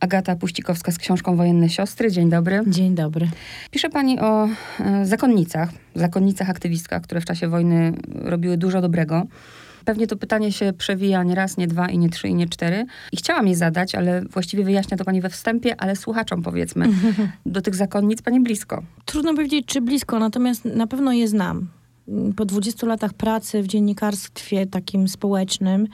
Agata Puścikowska z książką Wojenne Siostry. Dzień dobry. Dzień dobry. Pisze pani o e, zakonnicach, zakonnicach aktywistkach, które w czasie wojny robiły dużo dobrego. Pewnie to pytanie się przewija nie raz, nie dwa, i nie trzy, i nie cztery. I chciałam je zadać, ale właściwie wyjaśnia to pani we wstępie, ale słuchaczom powiedzmy. Do tych zakonnic pani blisko. Trudno powiedzieć, czy blisko, natomiast na pewno je znam po 20 latach pracy w dziennikarstwie takim społecznym,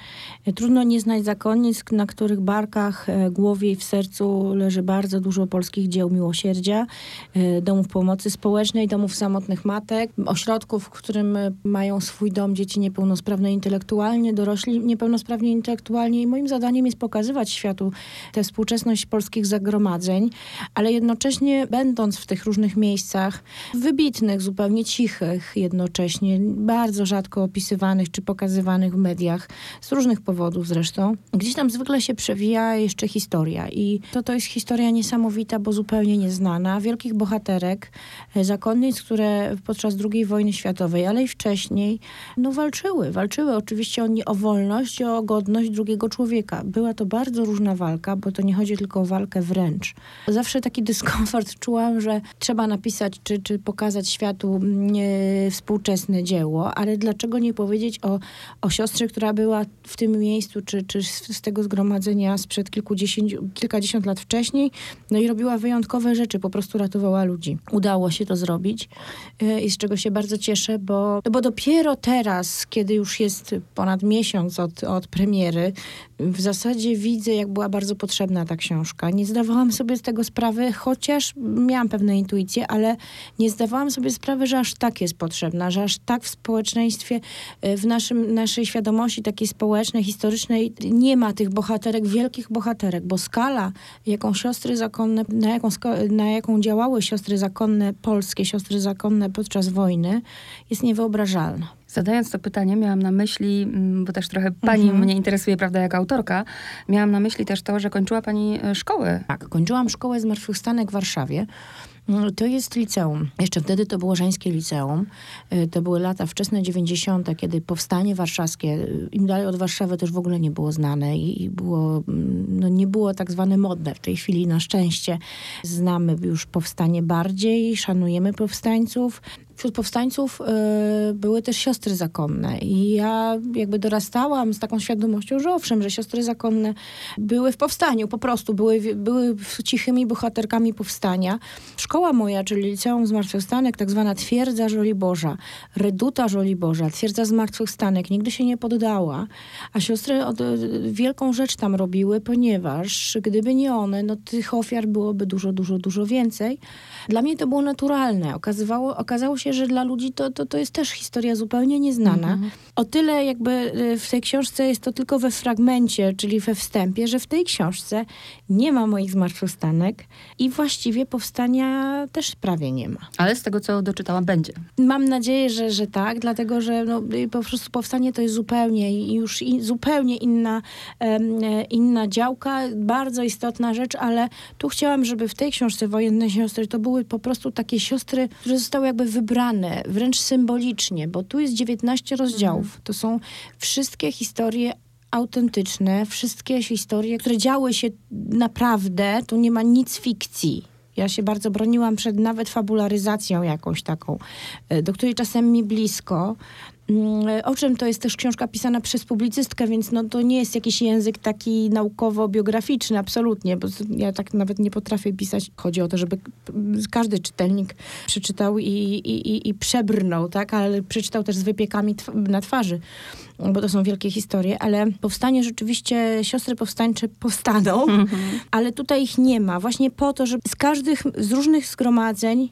e, trudno nie znać zakonnic, na których barkach, e, głowie i w sercu leży bardzo dużo polskich dzieł miłosierdzia, e, domów pomocy społecznej, domów samotnych matek, ośrodków, w którym mają swój dom dzieci niepełnosprawne intelektualnie, dorośli niepełnosprawni intelektualnie i moim zadaniem jest pokazywać światu tę współczesność polskich zagromadzeń, ale jednocześnie będąc w tych różnych miejscach, wybitnych, zupełnie cichych jednocześnie, bardzo rzadko opisywanych czy pokazywanych w mediach, z różnych powodów zresztą. Gdzieś tam zwykle się przewija jeszcze historia i to, to jest historia niesamowita, bo zupełnie nieznana. Wielkich bohaterek, e, zakonnic, które podczas II wojny światowej, ale i wcześniej, no walczyły. Walczyły oczywiście o, o wolność, o godność drugiego człowieka. Była to bardzo różna walka, bo to nie chodzi tylko o walkę wręcz. Zawsze taki dyskomfort czułam, że trzeba napisać czy, czy pokazać światu współczesne współczesne dzieło, ale dlaczego nie powiedzieć o, o siostrze, która była w tym miejscu, czy, czy z, tego zgromadzenia sprzed kilkudziesięciu, kilkadziesiąt lat wcześniej, no i robiła wyjątkowe rzeczy, po prostu ratowała ludzi. Udało się to zrobić y, i z czego się bardzo cieszę, bo, bo dopiero teraz, kiedy już jest ponad miesiąc od, od premiery, w zasadzie widzę, jak była bardzo potrzebna ta książka. Nie zdawałam sobie z tego sprawy, chociaż miałam pewne intuicje, ale nie zdawałam sobie sprawy, że aż tak jest potrzebna, że aż tak w społeczeństwie, e, w naszym, naszej świadomości takiej społecznej, historycznej nie ma tych bohaterek, wielkich bohaterek, bo skala, jaką siostry zakonne, na jaką, na jaką działały siostry zakonne, polskie siostry zakonne podczas wojny, jest niewyobrażalna. Zadając to pytanie, miałam na myśli, mm, bo też trochę pani mhm. mnie interesuje, prawda, jako autorka, miałam na myśli też to, że kończyła pani e, szkołę. Tak, kończyłam szkołę Zmartwychwstanek w Warszawie. Mm, to jest liceum. Jeszcze wtedy to było żeńskie liceum. Y, to były lata wczesne 90., kiedy powstanie warszawskie, y, im dalej od Warszawy też w ogóle nie było znane i, było, mm, no nie było tak zwane modne. W tej chwili na szczęście znamy już powstanie bardziej, szanujemy powstańców. Wśród powstańców y, były też siostry zakonne i ja jakby dorastałam z taką świadomością, że owszem, że siostry zakonne były w powstaniu, po prostu były, były cichymi bohaterkami powstania. Szkoła moja, czyli Liceum Zmartwychwstanek, tak zwana twierdza Żoliborza, reduta Żoliborza, twierdza Zmartwychwstanek, nigdy się nie poddała, a siostry od, wielką rzecz tam robiły, ponieważ gdyby nie one, no tych ofiar byłoby dużo, dużo, dużo więcej. Dla mnie to było naturalne. Okazywało, okazało się, że dla ludzi to, to, to jest też historia zupełnie nieznana. Mhm. O tyle jakby y, w tej książce jest to tylko we fragmencie, czyli we wstępie, że w tej książce nie ma moich zmartwychwstanek i właściwie powstania też prawie nie ma. Ale z tego, co doczytałam, będzie. Mam nadzieję, że, że tak, dlatego, że no, y, po prostu powstanie to jest zupełnie już i, zupełnie inna, e, inna działka, bardzo istotna rzecz, ale tu chciałam, żeby w tej książce Wojenne Siostry to były po prostu takie siostry, które zostały jakby wybrane, wręcz symbolicznie, bo tu jest 19 rozdziałów. Mhm. To są wszystkie historie autentyczne, wszystkie historie, które działy się naprawdę, tu nie ma nic fikcji. Ja się bardzo broniłam przed nawet fabularyzacją jakąś taką, e, do której czasem mi blisko. Mm, o czym to jest też książka pisana przez publicystkę, więc no, to nie jest jakiś język taki naukowo-biograficzny, absolutnie, bo ja tak nawet nie potrafię pisać. Chodzi o to, żeby każdy czytelnik przeczytał i, i, i przebrnął, tak, ale przeczytał też z wypiekami na twarzy, bo to są wielkie historie, ale powstanie rzeczywiście, siostry powstańcze powstaną, -hmm. ale tutaj ich nie ma, właśnie po to, że z każdych, z różnych zgromadzeń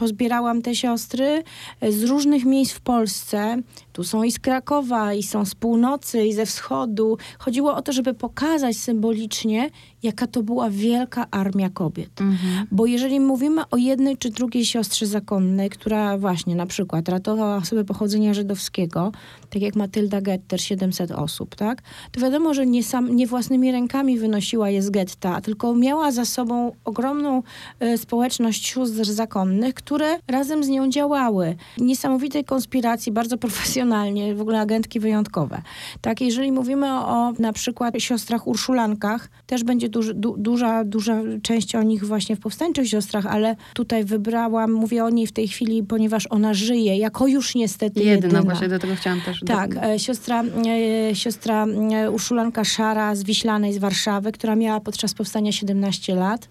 pozbierałam te siostry z różnych miejsc w Polsce. Tu są i z Krakowa, i są z północy, i ze wschodu. Chodziło o to, żeby pokazać symbolicznie, jaka to była wielka armia kobiet. Mhm. Bo jeżeli mówimy o jednej czy drugiej siostrze zakonnej, która właśnie na przykład ratowała osobę pochodzenia żydowskiego, tak jak Matylda Getter, 700 osób, tak? To wiadomo, że nie, sam, nie własnymi rękami wynosiła je z getta, tylko miała za sobą ogromną y, społeczność sióstr zakonnych, które razem z nią działały. Niesamowitej konspiracji, bardzo profesjonalnej profesjonalnie, w ogóle agentki wyjątkowe. Tak, jeżeli mówimy o, na przykład siostrach Urszulankach, też będzie duży, du, duża, duża część o nich właśnie w powstańczych siostrach, ale tutaj wybrałam, mówię o niej w tej chwili, ponieważ ona żyje, jako już niestety jedyna. jedyna. właśnie do tego chciałam też. Tak, do... E, siostra, e, siostra e, Urszulanka Szara z Wiślanej z Warszawy, która miała podczas powstania 17 lat,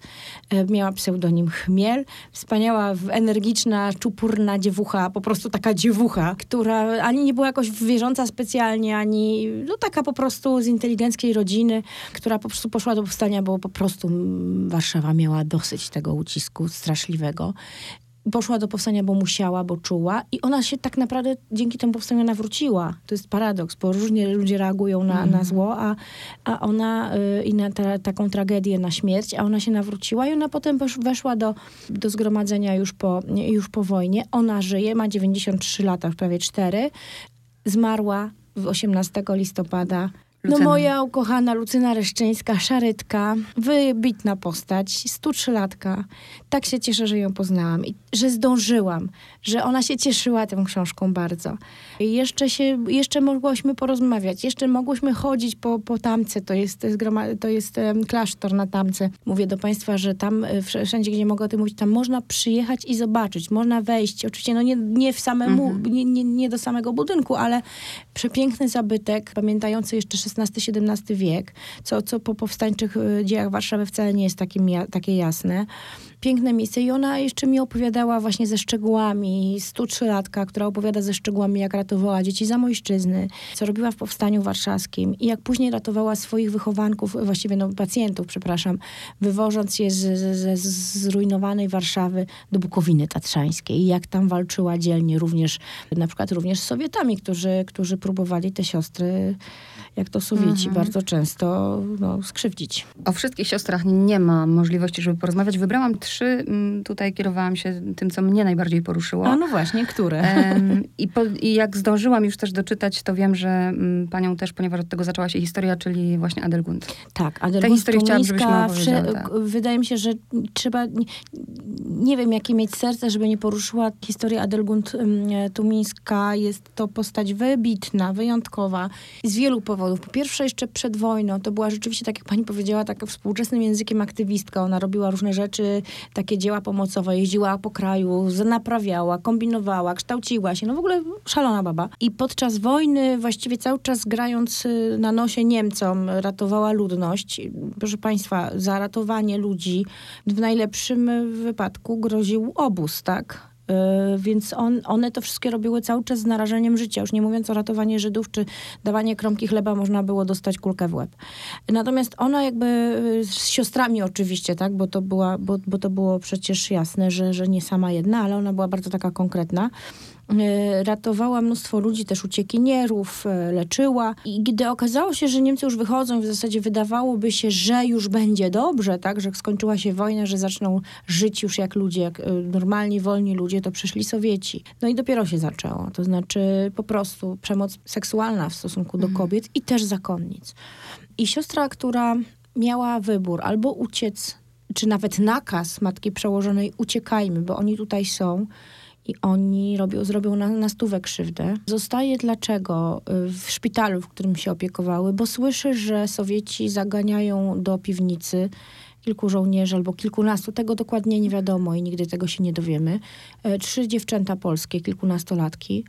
miała pseudonim Chmiel, wspaniała, energiczna, czupurna dziewucha, po prostu taka dziewucha, która ani nie była jakoś wierząca specjalnie, ani no taka po prostu z inteligenckiej rodziny, która po prostu poszła do powstania, bo po prostu Warszawa miała dosyć tego ucisku straszliwego poszła do powstania, bo musiała, bo czuła i ona się tak naprawdę dzięki temu powstaniu nawróciła. To jest paradoks, bo różnie ludzie reagują na, mm. na zło, a, a ona y, i na ta, taką tragedię, na śmierć, a ona się nawróciła i ona potem weszła do, do zgromadzenia już po, już po wojnie. Ona żyje, ma 93 lata, już prawie 4. Zmarła 18 listopada no moja ukochana Lucyna Reszczyńska, szarytka, wybitna postać, 103-latka. Tak się cieszę, że ją poznałam i że zdążyłam, że ona się cieszyła tą książką bardzo. I jeszcze się, jeszcze mogłyśmy porozmawiać, jeszcze mogłyśmy chodzić po, po Tamce, to jest, to jest um, klasztor na Tamce. Mówię do Państwa, że tam e, wszędzie, gdzie mogę o tym mówić, tam można przyjechać i zobaczyć, można wejść. Oczywiście no nie, nie w samemu, mhm. nie, nie, nie do samego budynku, ale przepiękny zabytek, pamiętający jeszcze XVI-XVII wiek, co, co po powstańczych e, dziejach Warszawy wcale nie jest takim, takie jasne. Piękne miejsce i ona jeszcze mi opowiadała właśnie ze szczegółami, 103-latka, która opowiada ze szczegółami, jak ratowała dzieci zamojszczyzny, co robiła w Powstaniu Warszawskim i jak później ratowała swoich wychowanków, właściwie no pacjentów, przepraszam, wywożąc je z, z, z zrujnowanej Warszawy do Bukowiny Tatrzańskiej. I jak tam walczyła dzielnie również, na przykład również z Sowietami, którzy, którzy próbowali te siostry jak to Sowieci mhm. bardzo często no, skrzywdzić. O wszystkich siostrach nie ma możliwości, żeby porozmawiać. Wybrałam trzy, mm, tutaj kierowałam się tym, co mnie najbardziej poruszyło. A no właśnie, które? i, po, I jak zdążyłam już też doczytać, to wiem, że m, mm, panią też, ponieważ od tego zaczęła się historia, czyli właśnie Adelgund. Tak, Adelgund Tę historię chciałam, żebyśmy opowiedziały. Tak. Wydaje mi się, że trzeba, nie, nie wiem, jakie mieć serce, żeby nie poruszyła historia Adelgund Tumińska. Jest to postać wybitna, wyjątkowa, z wielu powodów powodów. Po pierwsze, jeszcze przed wojną to była rzeczywiście, tak jak pani powiedziała, taka współczesnym językiem aktywistka. Ona robiła różne rzeczy, takie dzieła pomocowe, jeździła po kraju, naprawiała, kombinowała, kształciła się. No w ogóle szalona baba. I podczas wojny, właściwie cały czas grając y, na nosie Niemcom, ratowała ludność. Proszę państwa, za ratowanie ludzi w najlepszym wypadku groził obóz, tak? E, więc on, one to wszystkie robiły cały czas z narażeniem życia. Już nie mówiąc o ratowaniu Żydów, czy dawanie kromki chleba, można było dostać kulkę w łeb. Natomiast ona jakby e, z siostrami oczywiście, tak, bo to, była, bo, bo to było przecież jasne, że, że nie sama jedna, ale ona była bardzo taka konkretna. E, ratowała mnóstwo ludzi, też uciekinierów, e, leczyła. I gdy okazało się, że Niemcy już wychodzą, w zasadzie wydawałoby się, że już będzie dobrze, tak, że skończyła się wojna, że zaczną żyć już jak ludzie, jak e, normalni, wolni ludzie, to przyszli Sowieci. No i dopiero się zaczęło. To znaczy po prostu przemoc seksualna w stosunku do mhm. kobiet i też zakonnic. I siostra, która miała wybór albo uciec, czy nawet nakaz matki przełożonej, uciekajmy, bo oni tutaj są, i oni robią, zrobią na, na stówę krzywdę. Zostaje dlaczego y, w szpitalu, w którym się opiekowały, bo słyszy, że Sowieci zaganiają do piwnicy kilku żołnierzy albo kilkunastu, tego dokładnie nie wiadomo i nigdy tego się nie dowiemy. E, trzy dziewczęta polskie, kilkunastolatki,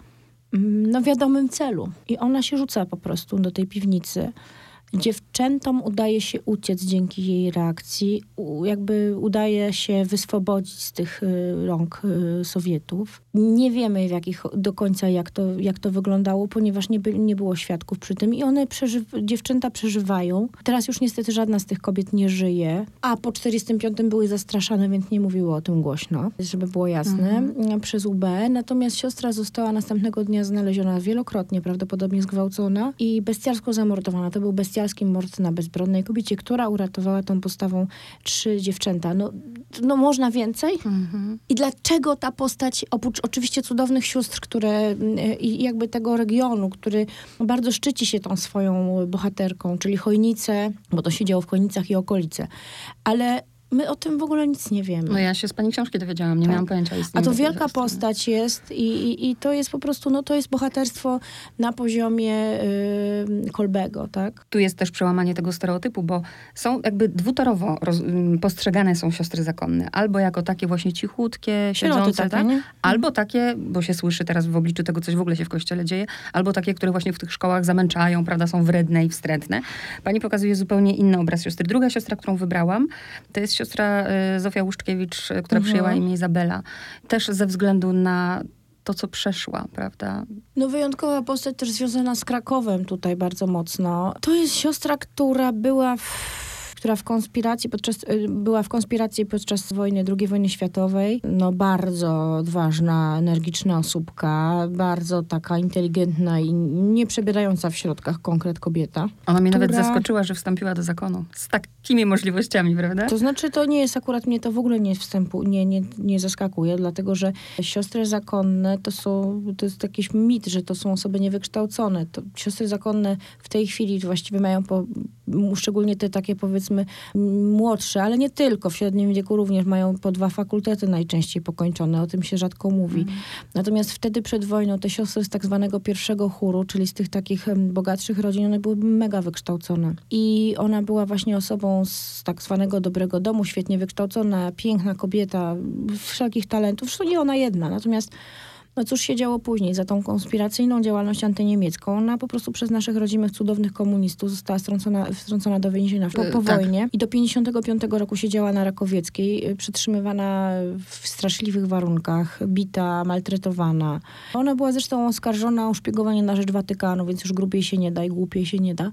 mm, no wiadomym celu. I ona się rzuca po prostu do tej piwnicy. Dziewczętom udaje się uciec dzięki jej reakcji, jakby udaje się wyswobodzić z tych y, rąk y, Sowietów. Nie wiemy w jakich do końca jak to, jak to wyglądało, ponieważ nie, by, nie było świadków przy tym i one, przeży, dziewczęta przeżywają. Teraz już niestety żadna z tych kobiet nie żyje, a po 45 były zastraszane, więc nie mówiły o tym głośno, żeby było jasne, mhm. przez UB. Natomiast siostra została następnego dnia znaleziona wielokrotnie, prawdopodobnie zgwałcona i bestialsko zamordowana. To był bestialski bestialski mord na bezbronnej kobiecie, która uratowała tą postawą trzy dziewczęta. No, no można więcej? Mhm. I dlaczego ta postać, oprócz oczywiście cudownych sióstr, które i jakby tego regionu, który bardzo szczyci się tą swoją bohaterką, czyli Chojnice, bo to się działo w Chojnicach i okolice, ale My o tym w ogóle nic nie wiemy. No ja się z pani książki dowiedziałam, nie Tak. miałam pojęcia A to wielka postać jest i, i, i to jest po prostu, no to jest bohaterstwo na poziomie y, Kolbego, tak? Tu jest też przełamanie tego stereotypu, bo są jakby dwutorowo roz, ym, postrzegane są siostry zakonne. Albo jako takie właśnie cichutkie, siedzące, tak? nie? Albo takie, bo się słyszy teraz w obliczu tego, coś w ogóle się w kościele dzieje, albo takie, które właśnie w tych szkołach zamęczają, prawda, są wredne i wstrętne. Pani pokazuje zupełnie inny obraz siostry. Druga siostra, którą wybrałam, to jest siostra y, Zofia Łuszkiewicz, y, która Mhm. przyjęła imię Izabela. Też ze względu na to, co przeszła, prawda? No wyjątkowa postać też związana z Krakowem tutaj bardzo mocno. To jest siostra, która była w która w konspiracji podczas, y, była w konspiracji podczas wojny, II wojny światowej. No bardzo odważna, energiczna osóbka, bardzo taka inteligentna i nie przebierająca w środkach konkret kobieta. Ona mnie nawet Która- zaskoczyła, że wstąpiła do zakonu. Z takimi możliwościami, prawda? To znaczy, to nie jest akurat mnie to w ogóle nie wstępu, nie, nie, nie zaskakuje, dlatego że siostry zakonne to są, to jest jakiś mit, że to są osoby niewykształcone. To siostry zakonne w tej chwili właściwie mają po, szczególnie te takie powiedzmy m, młodsze, ale nie tylko, w średnim wieku również mają po dwa fakultety najczęściej pokończone, o tym się rzadko mówi. Natomiast wtedy przed wojną te siostry z tak zwanego pierwszego chóru, czyli z tych takich bogatszych rodzin, one były mega wykształcone. I ona była właśnie osobą z tak zwanego dobrego domu, świetnie wykształcona, piękna kobieta, wszelkich talentów. Zresztą nie ona jedna. Natomiast no cóż się działo później? Za tą konspiracyjną działalność antyniemiecką ona po prostu przez naszych rodzimych, cudownych komunistów została strącona, wtrącona do więzienia po, po E, tak. wojnie. I do 55 roku siedziała na Rakowieckiej, y, przytrzymywana w straszliwych warunkach, bita, maltretowana. Ona była zresztą oskarżona o szpiegowanie na rzecz Watykanu, więc już grubiej się nie da i głupiej się nie da.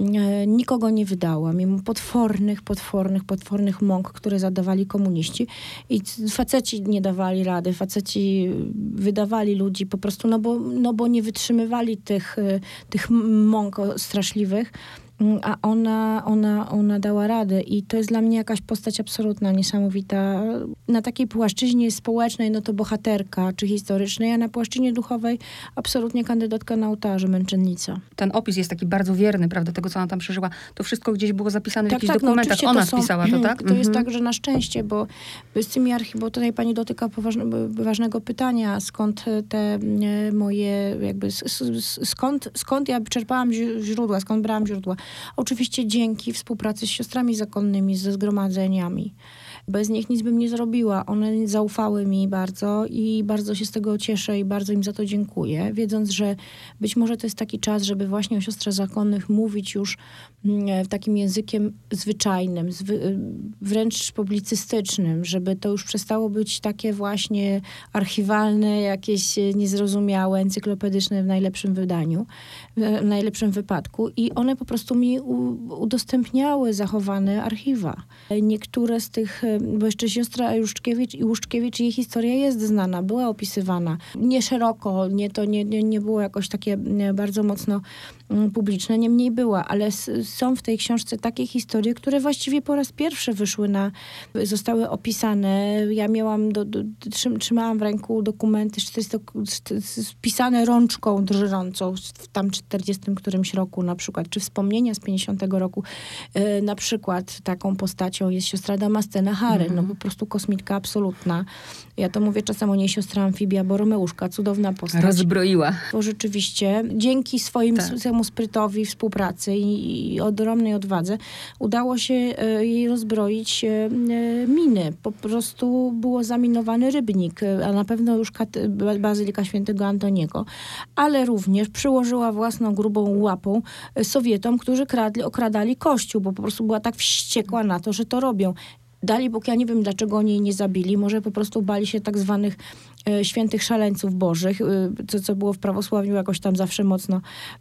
E, Nikogo nie wydała, mimo potwornych, potwornych, potwornych mąk, które zadawali komuniści. I faceci nie dawali rady, faceci wydawali ludzi po prostu, no bo, no bo nie wytrzymywali tych, e, tych mąk straszliwych. Mm, A ona, ona, ona dała radę i to jest dla mnie jakaś postać absolutna, niesamowita. Na takiej płaszczyźnie społecznej, no to bohaterka, czy historycznej, a na płaszczyźnie duchowej absolutnie kandydatka na ołtarze, męczennica. Ten opis jest taki bardzo wierny, prawda, tego, co ona tam przeżyła. To wszystko gdzieś było zapisane w jakichś no dokumentach. oczywiście ona to są- spisała to, tak? To jest Mhm. tak, że na szczęście, bo z tymi archi- bo tutaj pani dotyka poważne, ważnego pytania, skąd te e, moje, jakby, skąd, skąd ja czerpałam źródła, skąd brałam źródła. Oczywiście dzięki współpracy z siostrami zakonnymi, ze zgromadzeniami. Bez nich nic bym nie zrobiła. One zaufały mi bardzo i bardzo się z tego cieszę i bardzo im za to dziękuję, wiedząc, że być może to jest taki czas, żeby właśnie o siostrach zakonnych mówić już mm, w takim językiem zwyczajnym, zwy, wręcz publicystycznym, żeby to już przestało być takie właśnie archiwalne, jakieś e, niezrozumiałe, encyklopedyczne w najlepszym wydaniu, w najlepszym wypadku. I one po prostu mi udostępniały zachowane archiwa. Niektóre z tych, e, bo jeszcze siostra Łuszczkiewicz i Łuszczkiewicz, jej historia jest znana, była opisywana. Nie szeroko, nie, to nie, nie, nie było jakoś takie bardzo mocno publiczne, niemniej była, ale są w tej książce takie historie, które właściwie po raz pierwszy wyszły na, zostały opisane. Ja miałam, do, do, trzym, trzymałam w ręku dokumenty 400, spisane rączką drżącą w tam 40 którymś roku na przykład, czy wspomnienia z 50 roku. E, na przykład taką postacią jest siostra Damastena Hary, no po prostu kosmitka absolutna. Ja to mówię czasem o niej siostra amfibia Boromeuszka, cudowna postać Rozbroiła. bo rzeczywiście dzięki swoim Tak. swojemu sprytowi, współpracy i, i ogromnej odwadze udało się e, jej rozbroić e, e, miny. Po prostu było zaminowany rybnik, a na pewno już Bazylika Świętego Antoniego, ale również przyłożyła własną grubą łapą Sowietom, którzy kradli, okradali Kościół, bo po prostu była tak wściekła na to, że to robią. Dali Bóg, ja nie wiem, dlaczego oni jej nie zabili. Może po prostu bali się tak zwanych świętych szaleńców bożych, e, co, co było w prawosławiu jakoś tam zawsze mocno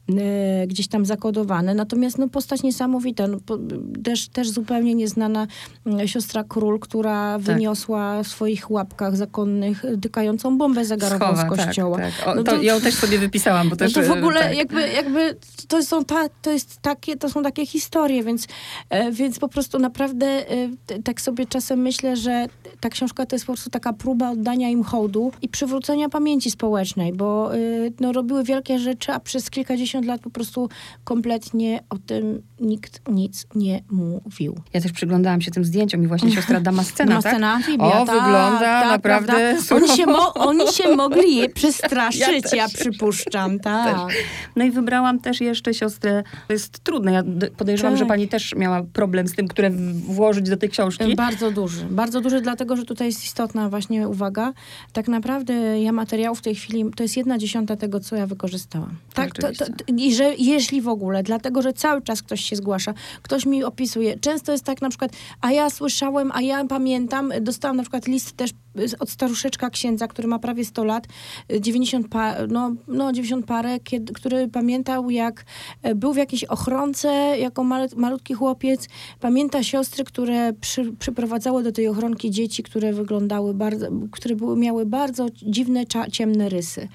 e, gdzieś tam zakodowane. Natomiast no, postać niesamowita. No, po, też, też zupełnie nieznana e, siostra król, która wyniosła w swoich łapkach zakonnych e, tykającą bombę zegarową Schowa, z kościoła. Tak, tak. O, No to, to- ją też sobie wypisałam, bo No też... to w e, ogóle tak. jakby, jakby to, są ta, to, jest takie, to są takie historie, więc, e, więc po prostu naprawdę e, tak sobie czasem myślę, że ta książka to jest po prostu taka próba oddania im hołdu i przywrócenia pamięci społecznej, bo y, no, robiły wielkie rzeczy, a przez kilkadziesiąt lat po prostu kompletnie o tym nikt nic nie mówił. Ja też przyglądałam się tym zdjęciom i właśnie siostra Damascena, Damascena, tak? Amfibia, O, tak, wygląda tak, naprawdę. Oni się, mo- oni się mogli je przestraszyć, Ja ja, przypuszczam, tak. No i wybrałam też jeszcze siostrę. To jest trudne. Ja podejrzewam, Tak. że pani też miała problem z tym, które włożyć do tej książki. Bardzo duży. Bardzo duży, dlatego że tutaj jest istotna właśnie uwaga. Tak naprawdę ja materiałów w tej chwili, to jest jedna dziesiąta tego, co ja wykorzystałam. Tak, to, to, Rzeczywiście. i że jeśli w ogóle, dlatego że cały czas ktoś się zgłasza, ktoś mi opisuje. Często jest tak na przykład, a ja słyszałem, a ja pamiętam, dostałam na przykład list też z- od staruszeczka księdza, który ma prawie 100 lat, 90, pa, no, no 90 parę, kiedy, który pamiętał jak e, był w jakiejś ochronce jako mal, malutki chłopiec. Pamięta siostry, które przy, przyprowadzały do tej ochronki dzieci, które wyglądały bardzo, które były, miały bardzo dziwne, cza, ciemne rysy.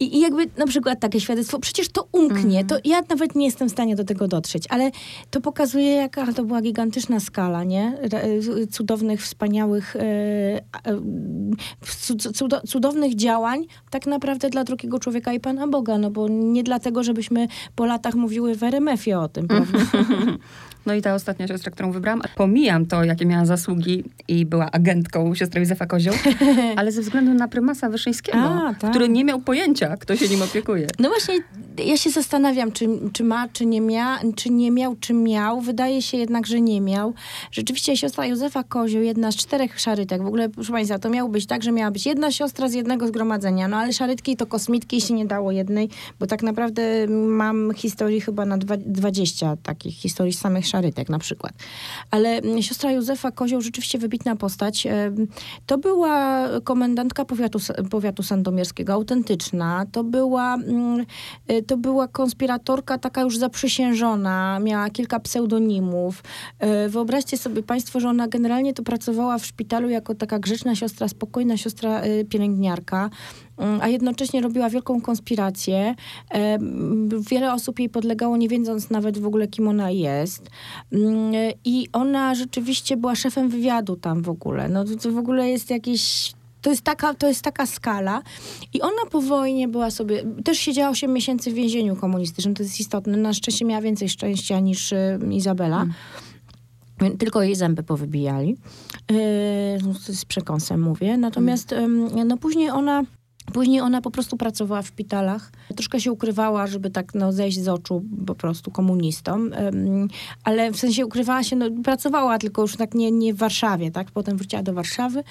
I, I jakby na przykład takie świadectwo, przecież to umknie, to ja nawet nie jestem w stanie do tego dotrzeć, ale to pokazuje, jaka to była gigantyczna skala, nie? Re- Cudownych, wspaniałych, e, e, cu- cudo- cudownych działań tak naprawdę dla drugiego człowieka i Pana Boga, no bo nie dlatego, żebyśmy po latach mówiły w RMF-ie o tym, prawda? No i ta ostatnia siostra, którą wybrałam, pomijam to, jakie miała zasługi i była agentką siostry Józefa Kozioł, ale ze względu na prymasa Wyszyńskiego, A, tak. który nie miał pojęcia, kto się nim opiekuje. No właśnie, ja się zastanawiam, czy, czy ma, czy nie, mia, czy nie miał, czy miał. Wydaje się jednak, że nie miał. Rzeczywiście siostra Józefa Kozioł, jedna z czterech szarytek. W ogóle, proszę Państwa, to miało być tak, że miała być jedna siostra z jednego zgromadzenia. No ale szarytki to kosmitki się nie dało jednej, bo tak naprawdę mam historii chyba na dwa, 20 takich historii samych szarytek na przykład. Ale mm, siostra Józefa Kozioł, rzeczywiście wybitna postać. Em, To była komendantka powiatu, powiatu sandomierskiego, autentyczna. To była, mm, to była konspiratorka taka już zaprzysiężona, miała kilka pseudonimów. Y, Wyobraźcie sobie Państwo, że ona generalnie to pracowała w szpitalu jako taka grzeczna siostra, spokojna siostra y, pielęgniarka mm, a jednocześnie robiła wielką konspirację. Em, Wiele osób jej podlegało, nie wiedząc nawet w ogóle, kim ona jest. Mm, I ona rzeczywiście była szefem wywiadu tam w ogóle. No to w ogóle jest jakieś... To jest, taka, to jest taka skala. I ona po wojnie była sobie... Też siedziała 8 miesięcy w więzieniu komunistycznym, to jest istotne. Na szczęście miała więcej szczęścia niż y, Izabela. Tylko jej zęby powybijali. Yy, no, z przekąsem mówię. Natomiast ym, no później ona... Później ona po prostu pracowała w szpitalach. Troszkę się ukrywała, żeby tak no, zejść z oczu po prostu komunistom. Ale w sensie ukrywała się, no, pracowała tylko już tak nie, nie w Warszawie, tak? Potem wróciła do Warszawy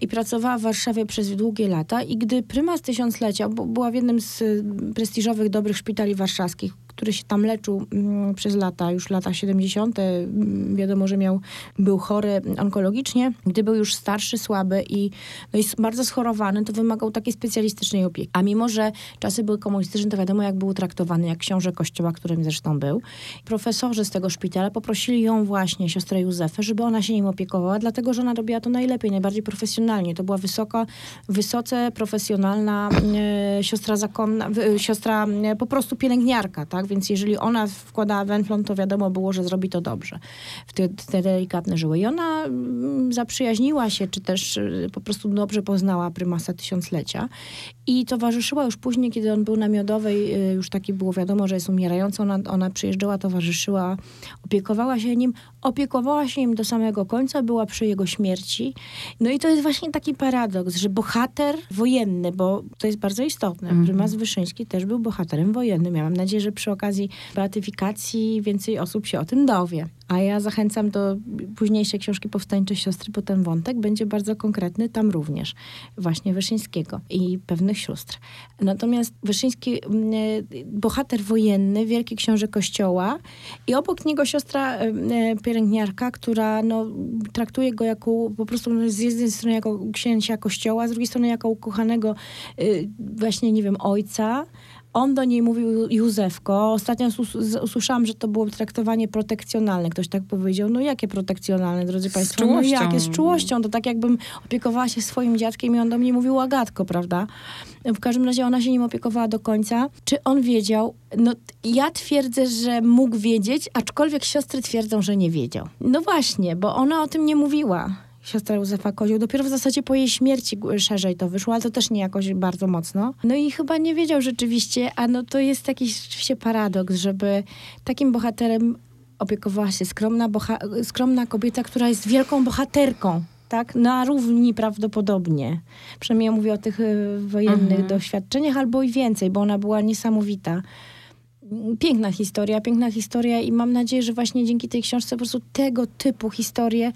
i pracowała w Warszawie przez długie lata. I gdy prymas tysiąclecia, bo była w jednym z prestiżowych, dobrych szpitali warszawskich, który się tam leczył mm, przez lata, już lata 70. mm, Wiadomo, że miał, był chory onkologicznie. Gdy był już starszy, słaby i, no i bardzo schorowany, to wymagał takiej specjalistycznej opieki. A mimo, że czasy były komunistyczne, to wiadomo, jak był traktowany, jak książę kościoła, którym zresztą był. Profesorzy z tego szpitala poprosili ją właśnie, siostrę Józefę, żeby ona się nim opiekowała, dlatego, że ona robiła to najlepiej, najbardziej profesjonalnie. To była wysoka, wysoce profesjonalna e, siostra zakonna, w- siostra e, po prostu pielęgniarka, tak? Więc jeżeli ona wkładała węflon, to wiadomo było, że zrobi to dobrze. W te, te delikatne żyły. I ona mm, zaprzyjaźniła się, czy też y, po prostu dobrze poznała prymasa tysiąclecia i towarzyszyła już później, kiedy on był na Miodowej, y, już taki było wiadomo, że jest umierający, ona, ona przyjeżdżała, towarzyszyła, opiekowała się nim, opiekowała się nim do samego końca, była przy jego śmierci. No i to jest właśnie taki paradoks, że bohater wojenny, bo to jest bardzo istotne, prymas Wyszyński też był bohaterem wojennym. Ja mam nadzieję, że przy okazji beatyfikacji więcej osób się o tym dowie. A ja zachęcam do późniejszej książki Powstańcze Siostry, bo ten wątek będzie bardzo konkretny tam również, właśnie Wyszyńskiego i pewnych sióstr. Natomiast Wyszyński, mm, e, bohater wojenny, wielki książę kościoła i obok niego siostra e, e, pielęgniarka, która no, traktuje go jako po prostu no, z jednej strony jako księcia kościoła, z drugiej strony jako ukochanego właśnie, nie wiem, ojca. On do niej mówił Józefko. Ostatnio usłyszałam, że to było traktowanie protekcjonalne. Ktoś tak powiedział. No jakie protekcjonalne, drodzy Państwo? No jakie? Z czułością. To tak jakbym opiekowała się swoim dziadkiem i on do mnie mówił Agatko, prawda? W każdym razie ona się nim opiekowała do końca. Czy on wiedział? No ja twierdzę, że mógł wiedzieć, aczkolwiek siostry twierdzą, że nie wiedział. No właśnie, bo ona o tym nie mówiła. Siostra Józefa Kozioł. Dopiero w zasadzie po jej śmierci szerzej to wyszło, ale to też nie jakoś bardzo mocno. No i chyba nie wiedział rzeczywiście, a no to jest jakiś rzeczywiście paradoks, żeby takim bohaterem opiekowała się skromna, boha- skromna kobieta, która jest wielką bohaterką. Tak, na równi prawdopodobnie. Przynajmniej ja mówię o tych y, wojennych mhm. doświadczeniach, albo i więcej, bo ona była niesamowita piękna historia, piękna historia i mam nadzieję, że właśnie dzięki tej książce po prostu tego typu historie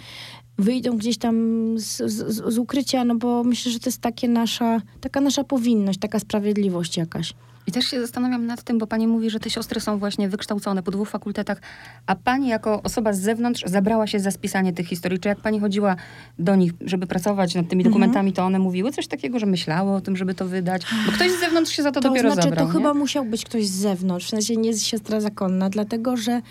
wyjdą gdzieś tam z, z, z ukrycia, no bo myślę, że to jest takie nasza, taka nasza powinność, taka sprawiedliwość jakaś. I też się zastanawiam nad tym, bo pani mówi, że te siostry są właśnie wykształcone po dwóch fakultetach, a pani jako osoba z zewnątrz zabrała się za spisanie tych historii. Czy jak pani chodziła do nich, żeby pracować nad tymi mhm. dokumentami, to one mówiły coś takiego, że myślały o tym, żeby to wydać? Bo ktoś z zewnątrz się za to, to dopiero znaczy, zabrał. To nie? chyba musiał być ktoś z zewnątrz, w sensie nie siostra zakonna, dlatego że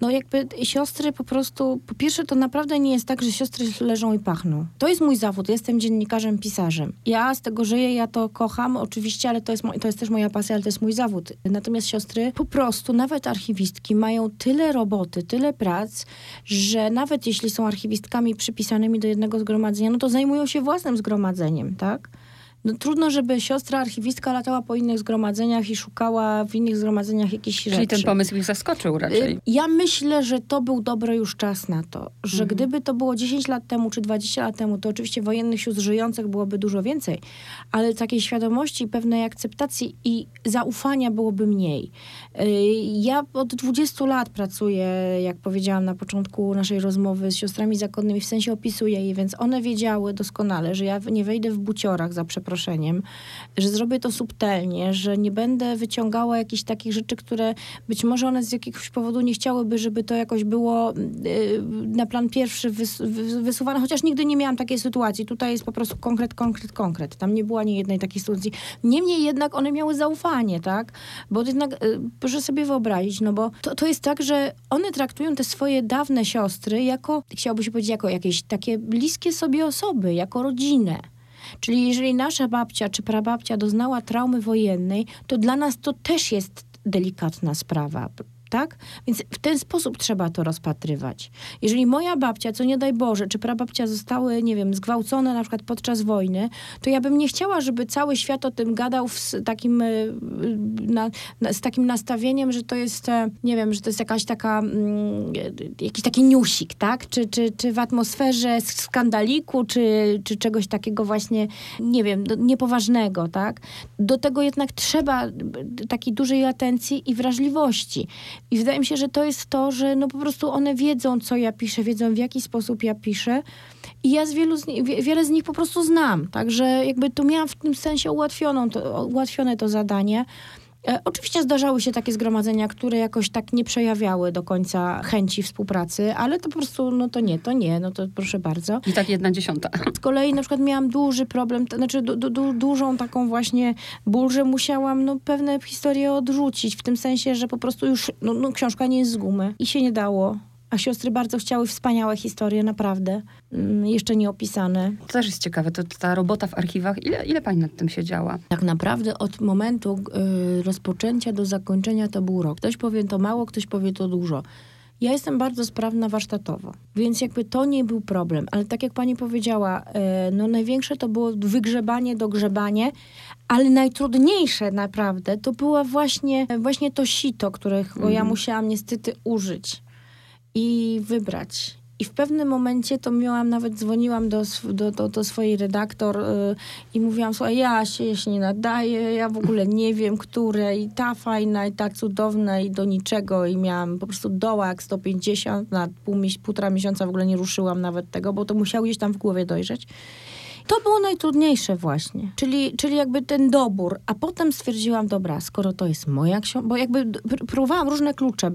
no jakby siostry po prostu, po pierwsze to naprawdę nie jest tak, że siostry leżą i pachną. To jest mój zawód, jestem dziennikarzem, pisarzem. Ja z tego żyję, ja to kocham oczywiście, ale to jest, to jest też moja pasja, ale to jest mój zawód. Natomiast siostry po prostu, nawet archiwistki, mają tyle roboty, tyle prac, że nawet jeśli są archiwistkami przypisanymi do jednego zgromadzenia, no to zajmują się własnym zgromadzeniem, tak? No, trudno, żeby siostra archiwistka latała po innych zgromadzeniach i szukała w innych zgromadzeniach jakichś Czyli rzeczy. Czyli ten pomysł ich zaskoczył raczej. Y, ja myślę, że to był dobry już czas na to, że mhm. gdyby to było 10 lat temu czy 20 lat temu, to oczywiście wojennych sióstr żyjących byłoby dużo więcej, ale takiej świadomości, pewnej akceptacji i zaufania byłoby mniej. Y, ja od 20 lat pracuję, jak powiedziałam na początku naszej rozmowy, z siostrami zakonnymi, w sensie opisuję je, więc one wiedziały doskonale, że ja nie wejdę w buciorach za przeproszeniem że zrobię to subtelnie, że nie będę wyciągała jakichś takich rzeczy, które być może one z jakiegoś powodu nie chciałyby, żeby to jakoś było y, na plan pierwszy wysuwane, chociaż nigdy nie miałam takiej sytuacji. Tutaj jest po prostu konkret, konkret, konkret. Tam nie było ani jednej takiej sytuacji. Niemniej jednak one miały zaufanie, tak? Bo jednak, y, proszę sobie wyobrazić, no bo to, to jest tak, że one traktują te swoje dawne siostry jako, chciałoby się powiedzieć, jako jakieś takie bliskie sobie osoby, jako rodzinę. Czyli jeżeli nasza babcia czy prababcia doznała traumy wojennej, to dla nas to też jest delikatna sprawa tak? Więc w ten sposób trzeba to rozpatrywać. Jeżeli moja babcia, co nie daj Boże, czy prababcia zostały, nie wiem, zgwałcone na przykład podczas wojny, to ja bym nie chciała, żeby cały świat o tym gadał z takim, e, na, z takim nastawieniem, że to jest, e, nie wiem, że to jest jakaś taka, mm, jakiś taki newsik, tak? Czy, czy, czy w atmosferze skandaliku, czy, czy czegoś takiego właśnie, nie wiem, niepoważnego, tak? Do tego jednak trzeba takiej dużej atencji i wrażliwości. I wydaje mi się, że to jest to, że no po prostu one wiedzą, co ja piszę, wiedzą w jaki sposób ja piszę. I ja z wielu z nich, wiele z nich po prostu znam. Także jakby tu miałam w tym sensie ułatwioną to, ułatwione to zadanie. E, oczywiście zdarzały się takie zgromadzenia, które jakoś tak nie przejawiały do końca chęci współpracy, ale to po prostu, no to nie, to nie, no to proszę bardzo. I tak jedna dziesiąta. Z kolei na przykład miałam duży problem, to znaczy du, du, dużą taką właśnie ból, że musiałam no, pewne historie odrzucić, w tym sensie, że po prostu już, no, no książka nie jest z gumy i się nie dało. A siostry bardzo chciały wspaniałe historie, naprawdę. Mm, jeszcze nie opisane. To też jest ciekawe, to, to ta robota w archiwach, ile, ile pani nad tym siedziała? Tak naprawdę od momentu y, rozpoczęcia do zakończenia to był rok. Ktoś powie to mało, ktoś powie to dużo. Ja jestem bardzo sprawna warsztatowo, więc jakby to nie był problem. Ale tak jak pani powiedziała, y, no największe to było wygrzebanie, dogrzebanie, ale najtrudniejsze naprawdę to było właśnie, właśnie to sito, którego mhm. ja musiałam niestety użyć i wybrać. I w pewnym momencie to miałam, nawet dzwoniłam do, do, do, do swojej redaktor yy, i mówiłam, słuchaj, ja się, ja się nie nadaję, ja w ogóle nie wiem, które i ta fajna, i ta cudowna, i do niczego. I miałam po prostu dołak 150, na pół, półtora miesiąca w ogóle nie ruszyłam nawet tego, bo to musiało gdzieś tam w głowie dojrzeć. To było najtrudniejsze właśnie, czyli, czyli jakby ten dobór, a potem stwierdziłam, dobra, skoro to jest moja książka, bo jakby próbowałam różne klucze,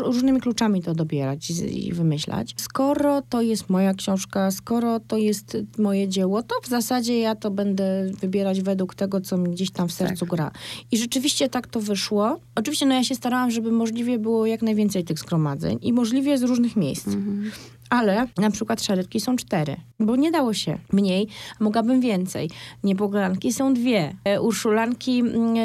różnymi kluczami to dobierać i wymyślać. Skoro to jest moja książka, skoro to jest moje dzieło, to w zasadzie ja to będę wybierać według tego, co mi gdzieś tam w sercu tak. gra. I rzeczywiście tak to wyszło. Oczywiście no ja się starałam, żeby możliwie było jak najwięcej tych zgromadzeń i możliwie z różnych miejsc. Mhm Ale na przykład szarletki są cztery, bo nie dało się mniej, mogłabym więcej. Niepogolanki są dwie. E, Urszulanki, mm, e,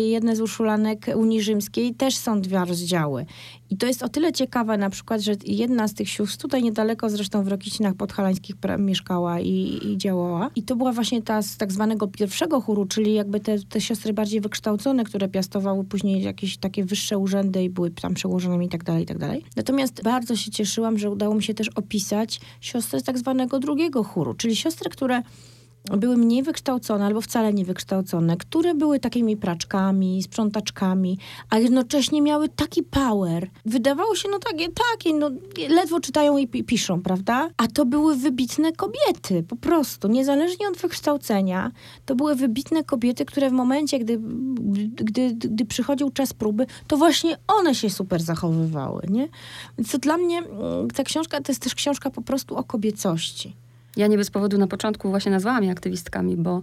jedne z urszulanek Unii Rzymskiej też są dwa rozdziały. I to jest o tyle ciekawe na przykład, że jedna z tych sióstr, tutaj niedaleko zresztą w Rokicinach Podhalańskich mieszkała i, i, działała. I to była właśnie ta z tak zwanego pierwszego chóru, czyli jakby te, te siostry bardziej wykształcone, które piastowały później jakieś takie wyższe urzędy i były tam przełożonymi i tak dalej, i tak dalej. Natomiast bardzo się cieszyłam, że udało mi się też opisać siostry z tak zwanego drugiego chóru, czyli siostry, które były mniej wykształcone albo wcale nie wykształcone, które były takimi praczkami, sprzątaczkami, a jednocześnie miały taki power. Wydawało się, no takie, takie, no ledwo czytają i piszą, prawda? A to były wybitne kobiety, po prostu, niezależnie od wykształcenia. To były wybitne kobiety, które w momencie, gdy, gdy, gdy przychodził czas próby, to właśnie one się super zachowywały, nie? Więc dla mnie mm, ta książka to jest też książka po prostu o kobiecości. Ja nie bez powodu na początku właśnie nazwałam je aktywistkami, bo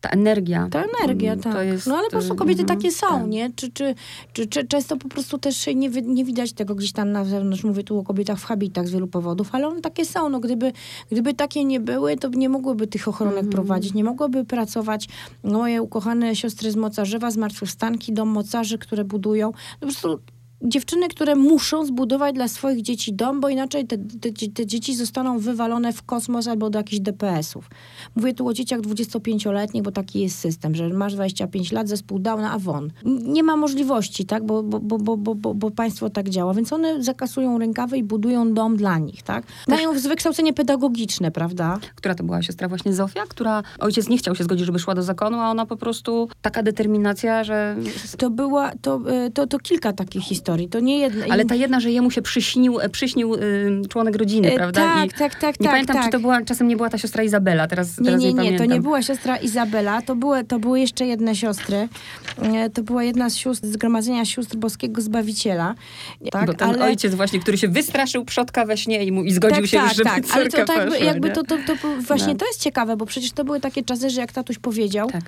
ta energia. Ta energia, mm, tak. Jest, no ale po prostu kobiety takie mhm, są, tak. nie? Czy, czy, czy, czy, często po prostu też nie, nie widać tego gdzieś tam na zewnątrz. Mówię tu o kobietach w habitach z wielu powodów, ale one takie są. No, gdyby, gdyby takie nie były, to nie mogłyby tych ochronek mm. prowadzić, nie mogłyby pracować moje ukochane siostry z Mocarzewa, zmartwychwstanki, dom mocarzy, które budują. No, po prostu dziewczyny, które muszą zbudować dla swoich dzieci dom, bo inaczej te, te, te, dzieci zostaną wywalone w kosmos albo do jakichś DPS-ów. Mówię tu o dzieciach 25-letnich, bo taki jest system, że masz 25 lat, zespół Downa, a won. Nie ma możliwości, tak, bo, bo, bo, bo, bo, bo, państwo tak działa, więc one zakasują rękawy i budują dom dla nich, tak. Mają wykształcenie pedagogiczne, prawda? Która to była siostra właśnie Zofia, która ojciec nie chciał się zgodzić, żeby szła do zakonu, a ona po prostu taka determinacja, że... To była, to, e, to, to kilka takich historii historii. To nie jedna. Ale ta jedna, że jemu się przyśnił, e, przyśnił y, członek rodziny, e, prawda? Tak, I tak, tak, Nie tak, pamiętam, tak. czy to była, czasem nie była ta siostra Izabela, teraz, nie, teraz nie, nie, nie, to nie była siostra Izabela, to były, to były jeszcze jedne siostry. E, to była jedna z sióstr, Zgromadzenia Sióstr Boskiego Zbawiciela. Tak, Bo ten ale... ojciec właśnie, który się wystraszył przodka we śnie i, mu, i zgodził tak, się, tak, żeby tak. Ale to tak, poszła, jakby to, to, to, właśnie no. to jest ciekawe, bo przecież to były takie czasy, że jak tatuś powiedział, tak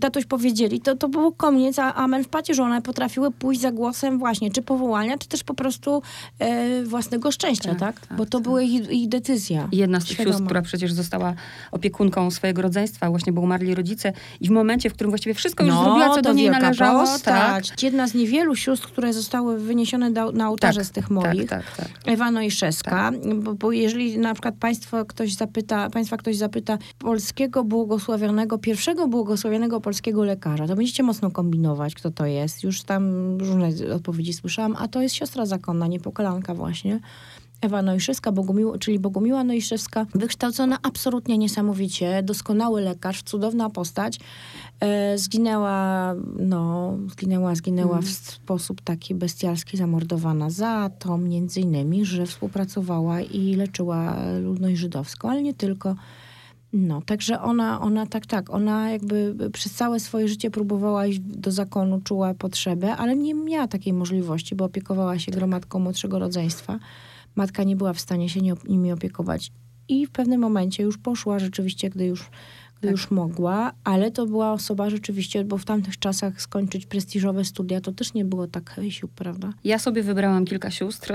tatuś powiedzieli, to, to było koniec, a amen w pacie, że one potrafiły pójść za głosem właśnie, czy powołania, czy też po prostu e, własnego szczęścia, tak? tak? tak Bo to tak. była ich, ich decyzja. Jedna z tych sióstr, która przecież została opiekunką swojego rodzeństwa, właśnie bo umarli rodzice i w momencie, w którym właściwie wszystko już no, zrobiła, co do niej należało. Tak. Jedna z niewielu sióstr, które zostały wyniesione do, na ołtarze tak, z tych moich. Tak, tak, tak. Ewa Nojszewska, bo, bo jeżeli na przykład państwo ktoś zapyta, państwa ktoś zapyta polskiego błogosławionego, pierwszego błogosławionego polskiego lekarza, to będziecie mocno kombinować, kto to jest. Już tam różne odpowiedzi słyszałam, a to jest siostra zakonna, niepokolanka właśnie. Ewa Nojszewska, Bogumił, czyli Bogumiła Nojszewska, wykształcona absolutnie niesamowicie, doskonały lekarz, cudowna postać. E, zginęła, no, zginęła, zginęła mm. w sposób taki bestialski, zamordowana za to między innymi, że współpracowała i leczyła ludność żydowską, ale nie tylko. No, także ona, ona tak, tak, ona jakby przez całe swoje życie próbowała iść do zakonu, czuła potrzebę, ale nie miała takiej możliwości, bo opiekowała się gromadką młodszego rodzeństwa. Matka nie była w stanie się nimi opiekować. I w pewnym momencie już poszła rzeczywiście, gdy już tak. już mogła, ale to była osoba rzeczywiście, bo w tamtych czasach skończyć prestiżowe studia to też nie było tak sił, prawda? Ja sobie wybrałam kilka sióstr,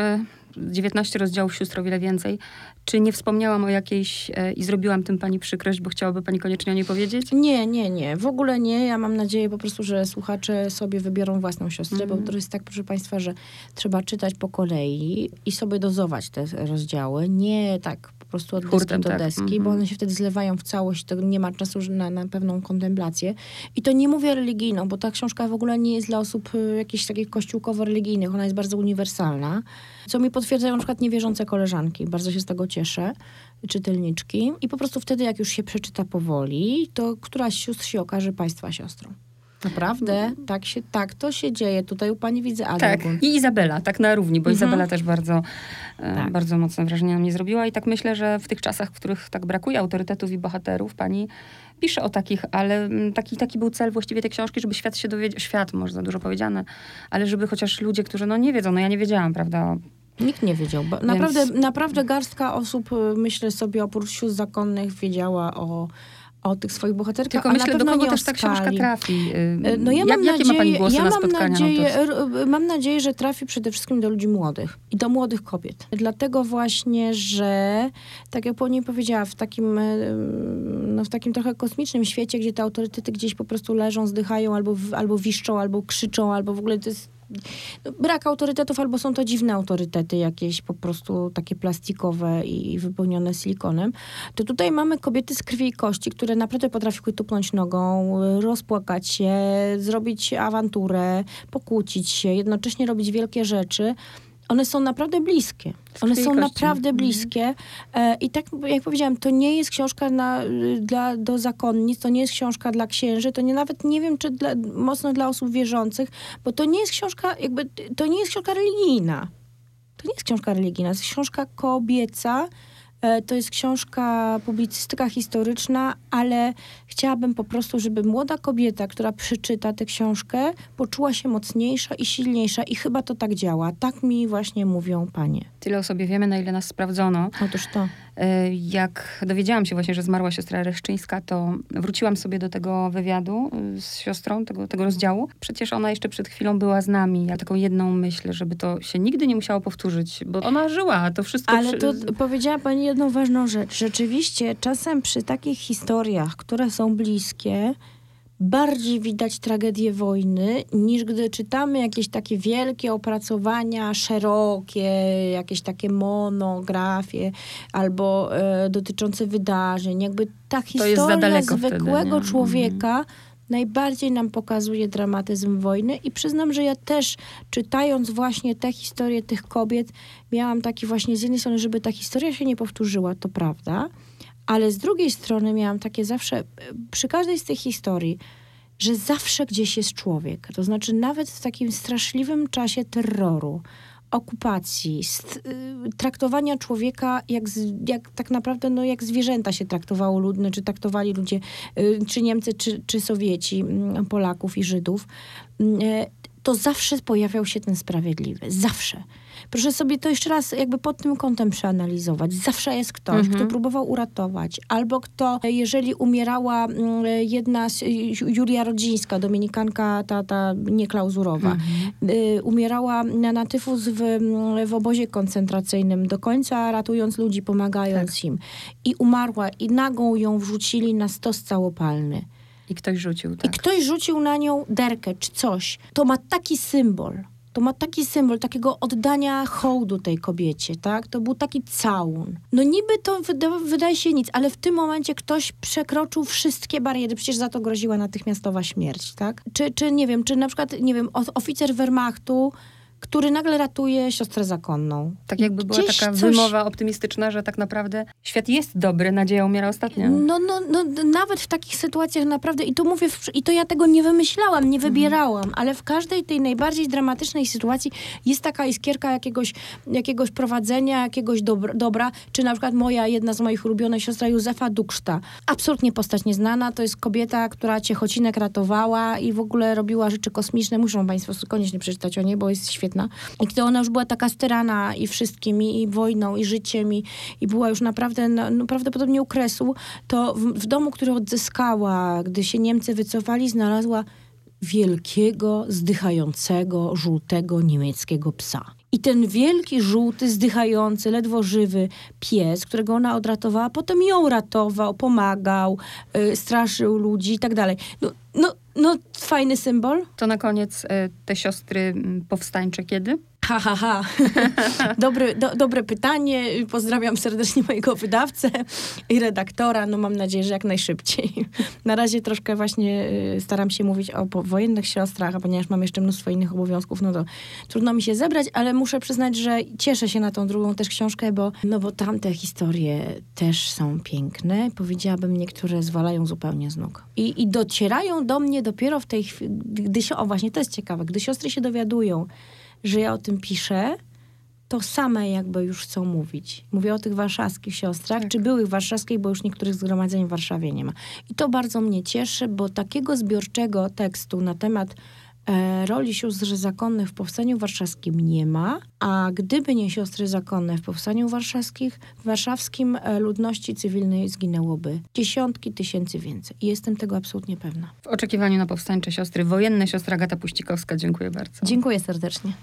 19 rozdziałów sióstr o wiele więcej. Czy nie wspomniałam o jakiejś e, i zrobiłam tym pani przykrość, bo chciałaby pani koniecznie o niej powiedzieć? Nie, nie, nie. W ogóle nie. Ja mam nadzieję po prostu, że słuchacze sobie wybiorą własną siostrę, mm. bo mhm. to jest tak, proszę państwa, że trzeba czytać po kolei i sobie dozować te rozdziały. Nie tak po prostu od deski do tak. deski, bo one się wtedy zlewają w całość, to nie ma czasu na, na pewną kontemplację. I to nie mówię religijną, bo ta książka w ogóle nie jest dla osób y, jakichś takich kościółkowo-religijnych, ona jest bardzo uniwersalna, co mi potwierdzają na przykład niewierzące koleżanki. Bardzo się z tego cieszę, czytelniczki. I po prostu wtedy, jak już się przeczyta powoli, to któraś sióstr się okaże państwa siostrą. Naprawdę? Tak, się, tak to się dzieje. Tutaj u pani widzę Adę. Tak, i Izabela, tak na równi, bo mhm. Izabela też bardzo, e, tak. bardzo mocne wrażenie na mnie zrobiła i tak myślę, że w tych czasach, w których tak brakuje autorytetów i bohaterów, pani pisze o takich, ale mm, taki, taki był cel właściwie tej książki, żeby świat się dowiedział, świat może za dużo powiedziane, ale żeby chociaż ludzie, którzy no nie wiedzą, no ja nie wiedziałam, prawda, Nikt nie wiedział. Więc... Naprawdę, naprawdę garstka osób, y, myślę sobie, oprócz sióstr zakonnych, wiedziała o, o tych swoich bohaterkach, Tylko myślę, na do kogo też ta książka trafi. Y, No ja Jak- mam jakie nadzieję, ma pani głosy ja na mam spotkania nadzieję, r- mam nadzieję, że trafi przede wszystkim do ludzi młodych i do młodych kobiet. Dlatego właśnie, że tak jak pani powiedziała, w takim, e, no, w takim trochę kosmicznym świecie, gdzie te autorytety gdzieś po prostu leżą, zdychają, albo, albo wiszczą, albo krzyczą, albo w ogóle to jest brak autorytetów, albo są to dziwne autorytety, jakieś po prostu takie plastikowe i wypełnione silikonem, to tutaj mamy kobiety z krwi i kości, które naprawdę potrafiły tupnąć nogą, rozpłakać się, zrobić awanturę, pokłócić się, jednocześnie robić wielkie rzeczy. One są naprawdę bliskie. One są naprawdę Mhm. bliskie. E, I tak jak powiedziałam, to nie jest książka na, y, dla, do zakonnic, to nie jest książka dla księży, to nie nawet nie wiem, czy dla, mocno dla osób wierzących, bo to nie jest książka, jakby, to nie jest książka religijna. To nie jest książka religijna, to jest książka kobieca, to jest książka publicystyka historyczna, ale chciałabym po prostu, żeby młoda kobieta, która przeczyta tę książkę, poczuła się mocniejsza i silniejsza i chyba to tak działa. Tak mi właśnie mówią panie. Tyle o sobie wiemy, na ile nas sprawdzono. Otóż to. Y, Jak dowiedziałam się właśnie, że zmarła siostra Reszczyńska, to wróciłam sobie do tego wywiadu y, z siostrą, tego, tego rozdziału. Przecież ona jeszcze przed chwilą była z nami. Ja taką jedną myślę, żeby to się nigdy nie musiało powtórzyć, bo ona żyła, to wszystko... Ale przy- to powiedziała pani jedną ważną rzecz. Rzeczywiście, czasem przy takich historiach, które są bliskie, bardziej widać tragedię wojny, niż gdy czytamy jakieś takie wielkie opracowania, szerokie, jakieś takie monografie, albo e, dotyczące wydarzeń. Jakby ta historia wtedy, zwykłego nie? człowieka najbardziej nam pokazuje dramatyzm wojny i przyznam, że ja też czytając właśnie te historie tych kobiet, miałam taki właśnie z jednej strony, żeby ta historia się nie powtórzyła, to prawda, ale z drugiej strony miałam takie zawsze, e, przy każdej z tych historii, że zawsze gdzieś jest człowiek. To znaczy nawet w takim straszliwym czasie terroru, okupacji, y, traktowania człowieka jak, jak tak naprawdę no, jak zwierzęta się traktowało ludne, czy traktowali ludzie, y, czy Niemcy, czy, czy Sowieci, mm, Polaków i Żydów, mm, e, to zawsze pojawiał się ten sprawiedliwy. Zawsze. Proszę sobie to jeszcze raz jakby pod tym kątem przeanalizować. Zawsze jest ktoś, Mhm. kto próbował uratować, albo kto, jeżeli umierała mm, jedna, z, Julia Rodzińska, dominikanka, ta, ta nieklauzurowa, Mhm. y, umierała na, na tyfus w, w obozie koncentracyjnym, do końca ratując ludzi, pomagając im. I umarła i nagą ją wrzucili na stos całopalny. I ktoś rzucił, tak. I ktoś rzucił na nią derkę czy coś. To ma taki symbol. To ma taki symbol takiego oddania hołdu tej kobiecie, tak? To był taki całun. No niby to wyda, wydaje się nic, ale w tym momencie ktoś przekroczył wszystkie bariery. Przecież za to groziła natychmiastowa śmierć, tak? Czy, czy nie wiem, czy na przykład, nie wiem, oficer Wehrmachtu, który nagle ratuje siostrę zakonną. Tak jakby była Gdzieś taka coś- wymowa optymistyczna, że tak naprawdę świat jest dobry, nadzieja umiera ostatnia. No, no, no, nawet w takich sytuacjach naprawdę, i to mówię, w, i to ja tego nie wymyślałam, nie wybierałam, ale w każdej tej najbardziej dramatycznej sytuacji jest taka iskierka jakiegoś, jakiegoś prowadzenia, jakiegoś dobra, dobra, czy na przykład moja, jedna z moich ulubionych siostra Józefa Dukszta. Absolutnie postać nieznana, to jest kobieta, która Ciechocinek ratowała i w ogóle robiła rzeczy kosmiczne, muszą państwo koniecznie przeczytać o niej, bo jest świetna. I gdy ona już była taka sterana i wszystkim, i, i wojną, i życiem, i, i była już naprawdę, no, no, prawdopodobnie u kresu, to w, w domu, który odzyskała, gdy się Niemcy wycofali, znalazła wielkiego, zdychającego, żółtego niemieckiego psa. I ten wielki, żółty, zdychający, ledwo żywy pies, którego ona odratowała, potem ją ratował, pomagał, y, straszył ludzi i tak dalej. No, no, no, fajny symbol. To na koniec e, te siostry m, powstańcze kiedy? Ha, ha, ha. Dobre, do, dobre pytanie. Pozdrawiam serdecznie mojego wydawcę i redaktora. No mam nadzieję, że jak najszybciej. Na razie troszkę właśnie y, staram się mówić o wojennych siostrach, a ponieważ mam jeszcze mnóstwo innych obowiązków, no to trudno mi się zebrać, ale muszę przyznać, że cieszę się na tą drugą też książkę, bo, no bo tamte historie też są piękne. Powiedziałabym, niektóre zwalają zupełnie z nóg. I, I docierają do mnie dopiero w tej chwili, gdy się, o właśnie, to jest ciekawe, gdy siostry się dowiadują, że ja o tym piszę, to same jakby już chcą mówić. Mówię o tych warszawskich siostrach, Tak. czy byłych warszawskich, bo już niektórych zgromadzeń w Warszawie nie ma. I to bardzo mnie cieszy, bo takiego zbiorczego tekstu na temat E, roli sióstr zakonnych w Powstaniu Warszawskim nie ma, a gdyby nie siostry zakonne w Powstaniu Warszawskich, w warszawskim e, ludności cywilnej zginęłoby dziesiątki tysięcy więcej. I jestem tego absolutnie pewna. W oczekiwaniu na powstańcze siostry wojenne, siostra Agata Puścikowska, dziękuję bardzo. Dziękuję serdecznie.